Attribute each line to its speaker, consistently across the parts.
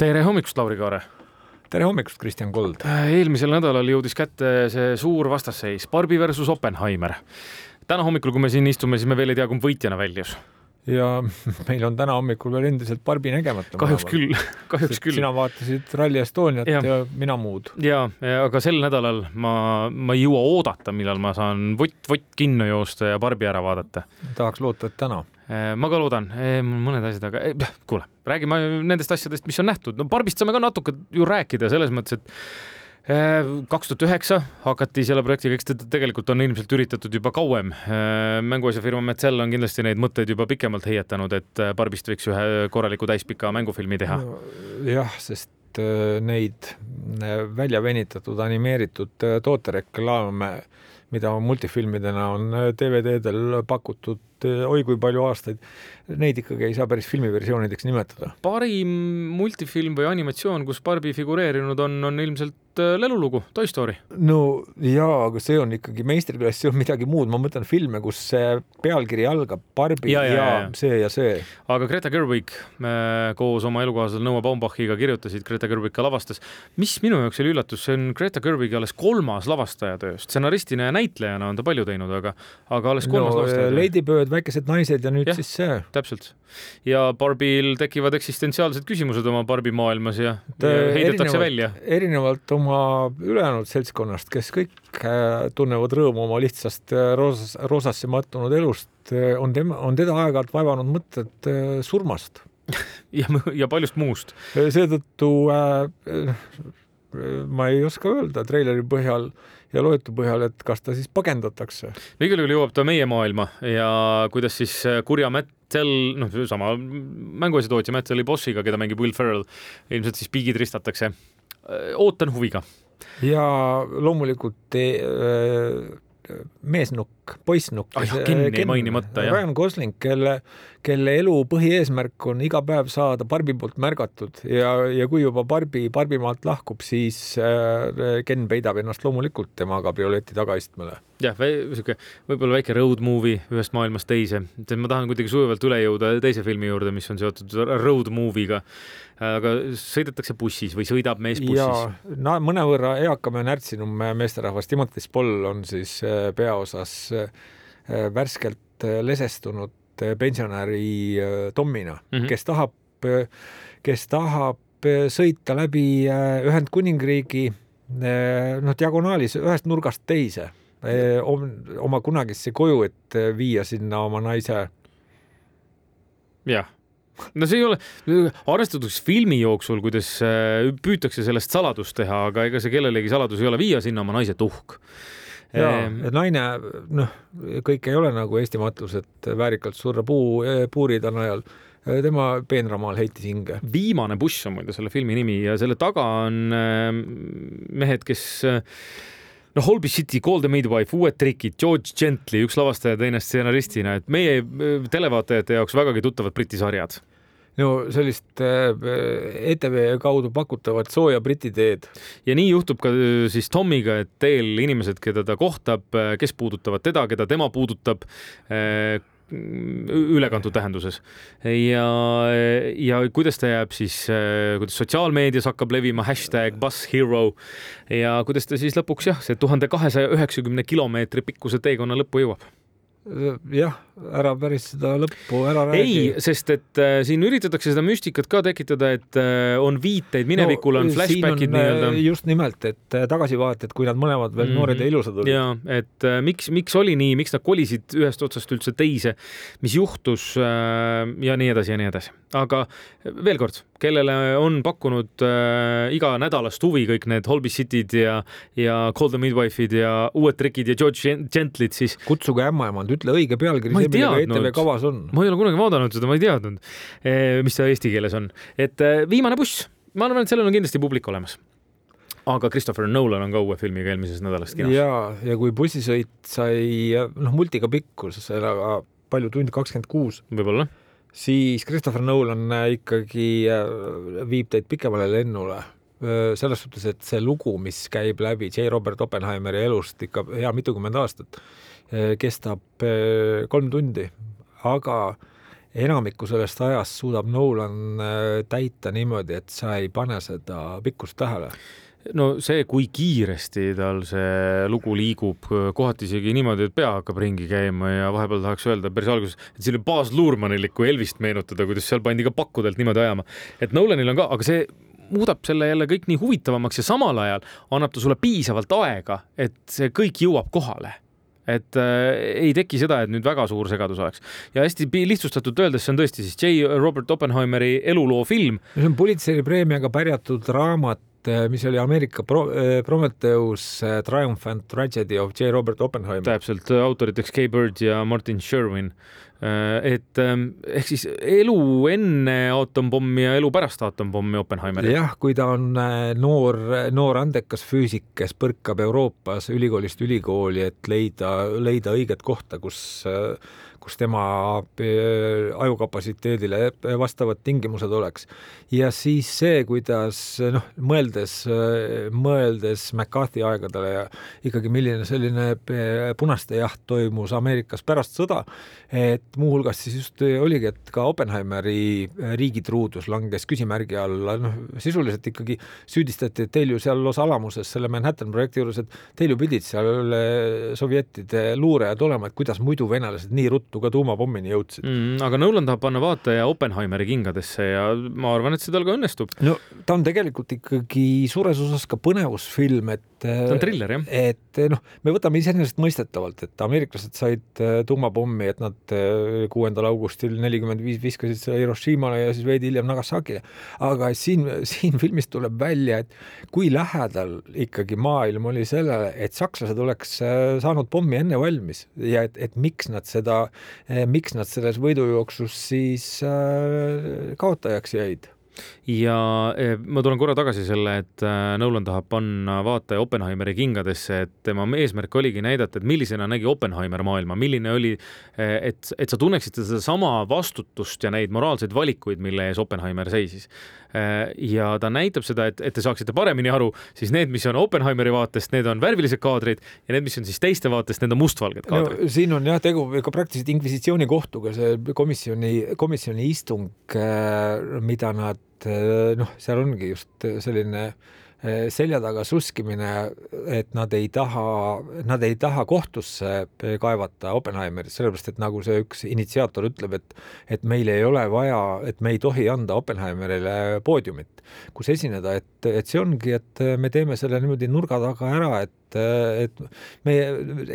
Speaker 1: tere hommikust, Lauri Kaare!
Speaker 2: tere hommikust, Kristjan Kold!
Speaker 1: eelmisel nädalal jõudis kätte see suur vastasseis, Barbi versus Oppenheimer. täna hommikul, kui me siin istume, siis me veel ei tea, kumb võitjana väljus.
Speaker 2: ja meil on täna hommikul veel endiselt Barbi nägemata.
Speaker 1: kahjuks küll, kahjuks küll.
Speaker 2: sina vaatasid Rally Estoniat ja, ja mina muud.
Speaker 1: ja, aga sel nädalal ma, ma ei jõua oodata, millal ma saan vott-vott kinno joosta ja Barbi ära vaadata.
Speaker 2: tahaks loota, et täna
Speaker 1: Äh, ma ka loodan, mõned asjad, aga kuule, räägime nendest asjadest, mis on nähtud. no Barbist saame ka natuke ju rääkida selles mõttes, et äh, kaks tuhat üheksa hakati selle projektiga, eks teda tegelikult on ilmselt üritatud juba kauem. Äh, mänguasjafirma Metzel on kindlasti neid mõtteid juba pikemalt heietanud, et Barbist võiks ühe korraliku täispika mängufilmi teha no,.
Speaker 2: jah, sest neid välja venitatud animeeritud tootereklaame, mida multifilmidena on DVD-del pakutud oi kui palju aastaid, neid ikkagi ei saa päris filmiversioonideks nimetada.
Speaker 1: parim multifilm või animatsioon, kus Barbi figureerinud on, on ilmselt äh, lelulugu Toy Story.
Speaker 2: no jaa, aga see on ikkagi meistriklass, see on midagi muud, ma mõtlen filme, kus see pealkiri algab Barbi ja, ja, ja, ja see ja see.
Speaker 1: aga Greta Gerwig koos oma elukaaslasel Noah Baumbachiga kirjutasid, Greta Gerwig ka lavastas. mis minu jaoks oli üllatus, see on Greta Gerwigi alles kolmas lavastaja töö, stsenaristina ja näitlejana on ta palju teinud, aga, aga alles kolmas no, lavastaja töö.
Speaker 2: Lady Bird väikesed naised ja nüüd ja, siis see.
Speaker 1: täpselt. ja Barbil tekivad eksistentsiaalsed küsimused oma Barbi maailmas ja, ja heidetakse välja.
Speaker 2: erinevalt oma ülejäänud seltskonnast, kes kõik äh, tunnevad rõõmu oma lihtsast äh, roosas, roosasse mattunud elust, äh, on tema, on teda aeg-ajalt vaevanud mõtted surmast
Speaker 1: ja, ja paljust muust.
Speaker 2: seetõttu äh, ma ei oska öelda treileri põhjal ja loetu põhjal, et kas ta siis pagendatakse.
Speaker 1: igal juhul jõuab ta meie maailma ja kuidas siis äh, kurja Mattel, noh, sama mänguasjatootja Matteli bossiga, keda mängib Will Ferrell, ilmselt siis piigid ristatakse. Äh, ootan huviga.
Speaker 2: ja loomulikult äh, meesnukk, poissnukk
Speaker 1: ah,. Ken jäi mainimata,
Speaker 2: jah. Ryan Gosling, kelle, kelle elu põhieesmärk on iga päev saada Barbi poolt märgatud ja, ja kui juba Barbi Barbimaalt lahkub, siis äh, Ken peidab ennast loomulikult tema kabrioleti tagaistmele.
Speaker 1: jah, sihuke võib-olla väike road movie ühest maailmast teise, ma tahan kuidagi sujuvalt üle jõuda teise filmi juurde, mis on seotud road movie'ga aga sõidetakse bussis või sõidab mees bussis?
Speaker 2: no mõnevõrra eakam ja närtsinum meesterahvas Timothy Spall on siis äh, peaosas värskelt äh, lesestunud pensionäri Tommina mm, -hmm. kes tahab, kes tahab sõita läbi Ühendkuningriigi noh, diagonaalis ühest nurgast teise oma kunagisse koju, et viia sinna oma naise.
Speaker 1: jah no see ei ole, arvestatakse filmi jooksul, kuidas äh, püütakse sellest saladust teha, aga ega see kellelegi saladus ei ole, viia sinna oma naise tuhk
Speaker 2: ja ehm... naine, noh, kõik ei ole nagu Eesti matus, et väärikalt surra puu, eh, puurid on ajal tema peenramaal heitis hinge.
Speaker 1: viimane buss on muide selle filmi nimi ja selle taga on äh, mehed, kes äh, noh, Holby City, Call the Midwife, uued trikid, George Gently, üks lavastaja, teine stsenaristina, et meie televaatajate jaoks vägagi tuttavad Briti sarjad
Speaker 2: no sellist äh, ETV kaudu pakutavat sooja Briti teed.
Speaker 1: ja nii juhtub ka äh, siis Tomiga, et teel inimesed, keda ta kohtab, kes puudutavad teda, keda tema puudutab, ülekantud tähenduses. ja, ja kuidas ta jääb siis, kuidas sotsiaalmeedias hakkab levima hashtag Bushero ja kuidas ta siis lõpuks jah, see tuhande kahesaja üheksakümne kilomeetri pikkuse teekonna lõppu jõuab
Speaker 2: jah, ära päris seda lõppu ära
Speaker 1: räägi. ei, sest et äh, siin üritatakse seda müstikat ka tekitada, et äh, on viiteid minevikule no,, on flashback'id äh, nii-öelda.
Speaker 2: just nimelt, et äh, tagasivaated, kui nad mõlemad veel mm -hmm. noored ja ilusad olid.
Speaker 1: ja et äh, miks, miks oli nii, miks nad kolisid ühest otsast üldse teise, mis juhtus äh, ja nii edasi ja nii edasi. aga veel kord, kellele on pakkunud äh, iganädalast huvi kõik need Holby City'd ja, ja Call the Midwife'id ja uued trikid ja George Gently'd, siis
Speaker 2: kutsuge ämmaemand ütle õige pealkiri, see, millega ETV kavas on.
Speaker 1: ma ei ole kunagi vaadanud seda, ma ei teadnud, eh, mis ta eesti keeles on. et eh, viimane buss, ma arvan, et sellel on kindlasti publik olemas aga Christopher Nolan on ka uue filmiga eelmisest nädalast kinos.
Speaker 2: ja, ja kui bussisõit sai noh, multiga pikkus, aga palju tund kakskümmend kuus.
Speaker 1: võib-olla.
Speaker 2: Siis Christopher Nolan ikkagi äh, viib teid pikemale lennule. Selles suhtes, et see lugu, mis käib läbi J. Robert Oppenheimeri elust ikka hea mitukümmend aastat, kestab kolm tundi, aga enamiku sellest ajast suudab Nolan täita niimoodi, et sa ei pane seda pikkust tähele
Speaker 1: no see, kui kiiresti tal see lugu liigub, kohati isegi niimoodi, et pea hakkab ringi käima ja vahepeal tahaks öelda päris alguses, et selline Baz Luhrmannilikku Elvist meenutada, kuidas seal pandi ka pakkudelt niimoodi ajama. et Nolanil on ka, aga see muudab selle jälle kõik nii huvitavamaks ja samal ajal annab ta sulle piisavalt aega, et see kõik jõuab kohale et äh, ei teki seda, et nüüd väga suur segadus oleks. ja hästi lihtsustatult öeldes, see on tõesti siis J. Robert Oppenheimeri eluloo film.
Speaker 2: see on Pulitzeri preemiaga pärjatud raamat mis oli Ameerika Pro-, eh, Prometheus eh, Triumphant Tragedy of J. Robert Oppenheimer.
Speaker 1: täpselt, autoriteks Kay Bird ja Martin Sherwin. Et ehk siis elu enne aatompomme ja elu pärast aatompomme Oppenheimeri.
Speaker 2: jah, kui ta on noor, noor andekas füüsik, kes põrkab Euroopas ülikoolist ülikooli, et leida, leida õiget kohta, kus kus tema äh, ajukapatsiteedile vastavad tingimused oleks. ja siis see, kuidas noh, mõeldes, mõeldes McCarthy aegadele ja ikkagi milline selline äh, punaste jaht toimus Ameerikas pärast sõda, et muuhulgas siis just oligi, et ka Oppenheimeri riigitruudus langes küsimärgi alla, noh sisuliselt ikkagi süüdistati, et teil ju seal Los Alamuses selle Manhattan projekti juures, et teil ju pidid seal äh, sovjettide luurajad olema, et kuidas muidu venelased nii ruttu ka tuumapommini jõudsid
Speaker 1: mm,. aga Nolan tahab panna vaataja Oppenheimeri kingadesse ja ma arvan, et see tal ka õnnestub.
Speaker 2: no ta on tegelikult ikkagi suures osas ka põnevusfilm, et
Speaker 1: ta on triller, jah.
Speaker 2: et noh, me võtame iseenesestmõistetavalt, et ameeriklased said tuumapommi, et nad kuuendal augustil nelikümmend viis viskasid selle Hiroshimale ja siis veidi hiljem Nagasakile. aga siin, siin filmis tuleb välja, et kui lähedal ikkagi maailm oli sellele, et sakslased oleks äh, saanud pommi enne valmis ja et, et miks nad seda, miks nad selles võidujooksus siis kaotajaks jäid
Speaker 1: ja eh, ma tulen korra tagasi selle, et äh, Nolan tahab panna vaataja Oppenheimeri kingadesse, et tema eesmärk oligi näidata, et millisena nägi Oppenheimer maailma, milline oli, eh, et, et sa tunneksid sedasama vastutust ja neid moraalseid valikuid, mille ees Oppenheimer seisis. Eh, ja ta näitab seda, et, et te saaksite paremini aru, siis need, mis on Oppenheimeri vaatest, need on värvilised kaadrid ja need, mis on siis teiste vaatest, need on mustvalged kaadrid
Speaker 2: no,. siin on jah tegu ka praktiliselt inkvisitsiooni kohtuga, see komisjoni, komisjoni istung, mida nad et noh, seal ongi just selline eh, selja taga suskimine, et nad ei taha, nad ei taha kohtusse kaevata Oppenheimerit, sellepärast et nagu see üks initsiaator ütleb, et et meil ei ole vaja, et me ei tohi anda Oppenheimerile poodiumit, kus esineda, et, et see ongi, et me teeme selle niimoodi nurga taga ära, et et meie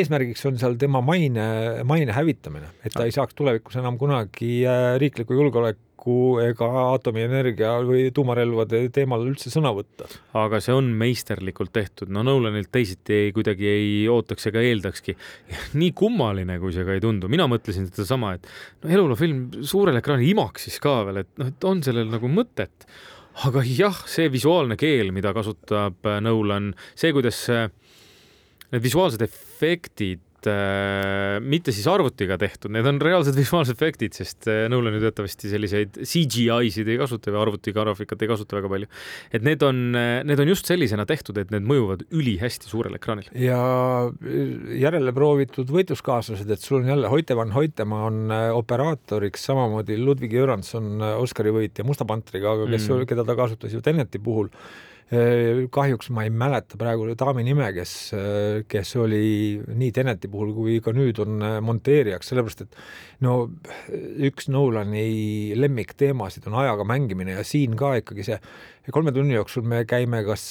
Speaker 2: eesmärgiks on seal tema maine, maine hävitamine, et ta ei saaks tulevikus enam kunagi äh, riikliku julgeoleku julgeoleku ega aatomienergia või tuumarelvade teemal üldse sõna võtta.
Speaker 1: aga see on meisterlikult tehtud, no Nolanilt teisiti ei, kuidagi ei ootaks ega eeldakski. nii kummaline, kui see ka ei tundu, mina mõtlesin sedasama, et no eluloo film suurel ekraanil imaks siis ka veel, et noh, et on sellel nagu mõtet. aga jah, see visuaalne keel, mida kasutab Nolan, see, kuidas need visuaalsed efektid mitte siis arvutiga tehtud, need on reaalsed visuaalsed efektid, sest äh, Nolan ju teatavasti selliseid CGI-sid ei kasuta või arvutigraafikat ei kasuta väga palju. et need on, äh, need on just sellisena tehtud, et need mõjuvad ülihästi suurel ekraanil.
Speaker 2: ja äh, järele proovitud võitluskaaslased, et sul on jälle Hoite van Hoitemaa on operaatoriks, samamoodi Ludwig Göransson Oscari võitja Musta pantriga, aga kes mm., keda ta kasutas ju Teneti puhul Äh, kahjuks ma ei mäleta praegu daami nime, kes, äh, kes oli nii Teneti puhul kui ka nüüd on äh, monteerijaks, sellepärast et no üks Nolani lemmikteemasid on ajaga mängimine ja siin ka ikkagi see kolme tunni jooksul me käime kas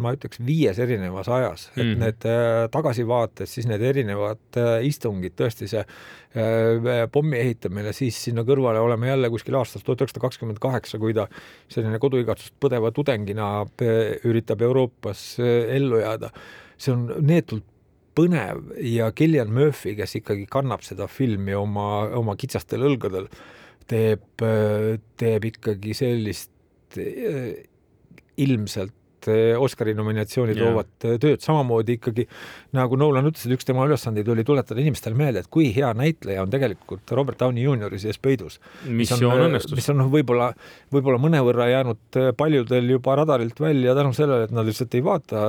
Speaker 2: ma ütleks viies erinevas ajas, et mm. need tagasivaated, siis need erinevad istungid, tõesti see pommi ehitamine, siis sinna kõrvale oleme jälle kuskil aastast tuhat üheksasada kakskümmend kaheksa, kui ta selline koduigatsust põdeva tudengina üritab Euroopas ellu jääda. see on neetult põnev ja Killian Murphy, kes ikkagi kannab seda filmi oma, oma kitsastel õlgadel, teeb, teeb ikkagi sellist eh, ilmselt Eh, Oscari nominatsiooni yeah. toovat eh, tööd, samamoodi ikkagi nagu Nolan ütles, et üks tema ülesandeid oli tuletada inimestele meelde, et kui hea näitleja on tegelikult Robert Downey Jr. sees peidus.
Speaker 1: missioon õnnestus.
Speaker 2: mis on noh, võib-olla, võib-olla mõnevõrra jäänud paljudel juba radarilt välja tänu sellele, et nad lihtsalt ei vaata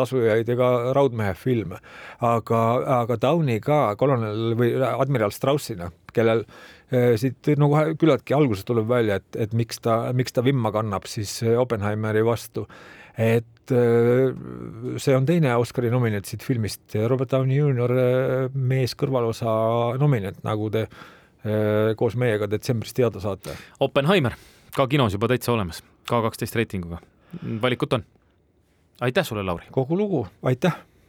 Speaker 2: tasujaid ega raudmehe filme. aga, aga Downey ka kolonel või admiral Straussina kellel siit no kohe küllaltki alguses tuleb välja, et, et miks ta, miks ta vimma kannab siis Oppenheimeri vastu. et see on teine Oscari nominent siit filmist, Robert Downey Jr mees kõrvalosa nominent, nagu te koos meiega detsembris teada saate.
Speaker 1: Oppenheimer ka kinos juba täitsa olemas, ka kaksteist reitinguga, valikut on. aitäh sulle, Lauri!
Speaker 2: kogu lugu, aitäh!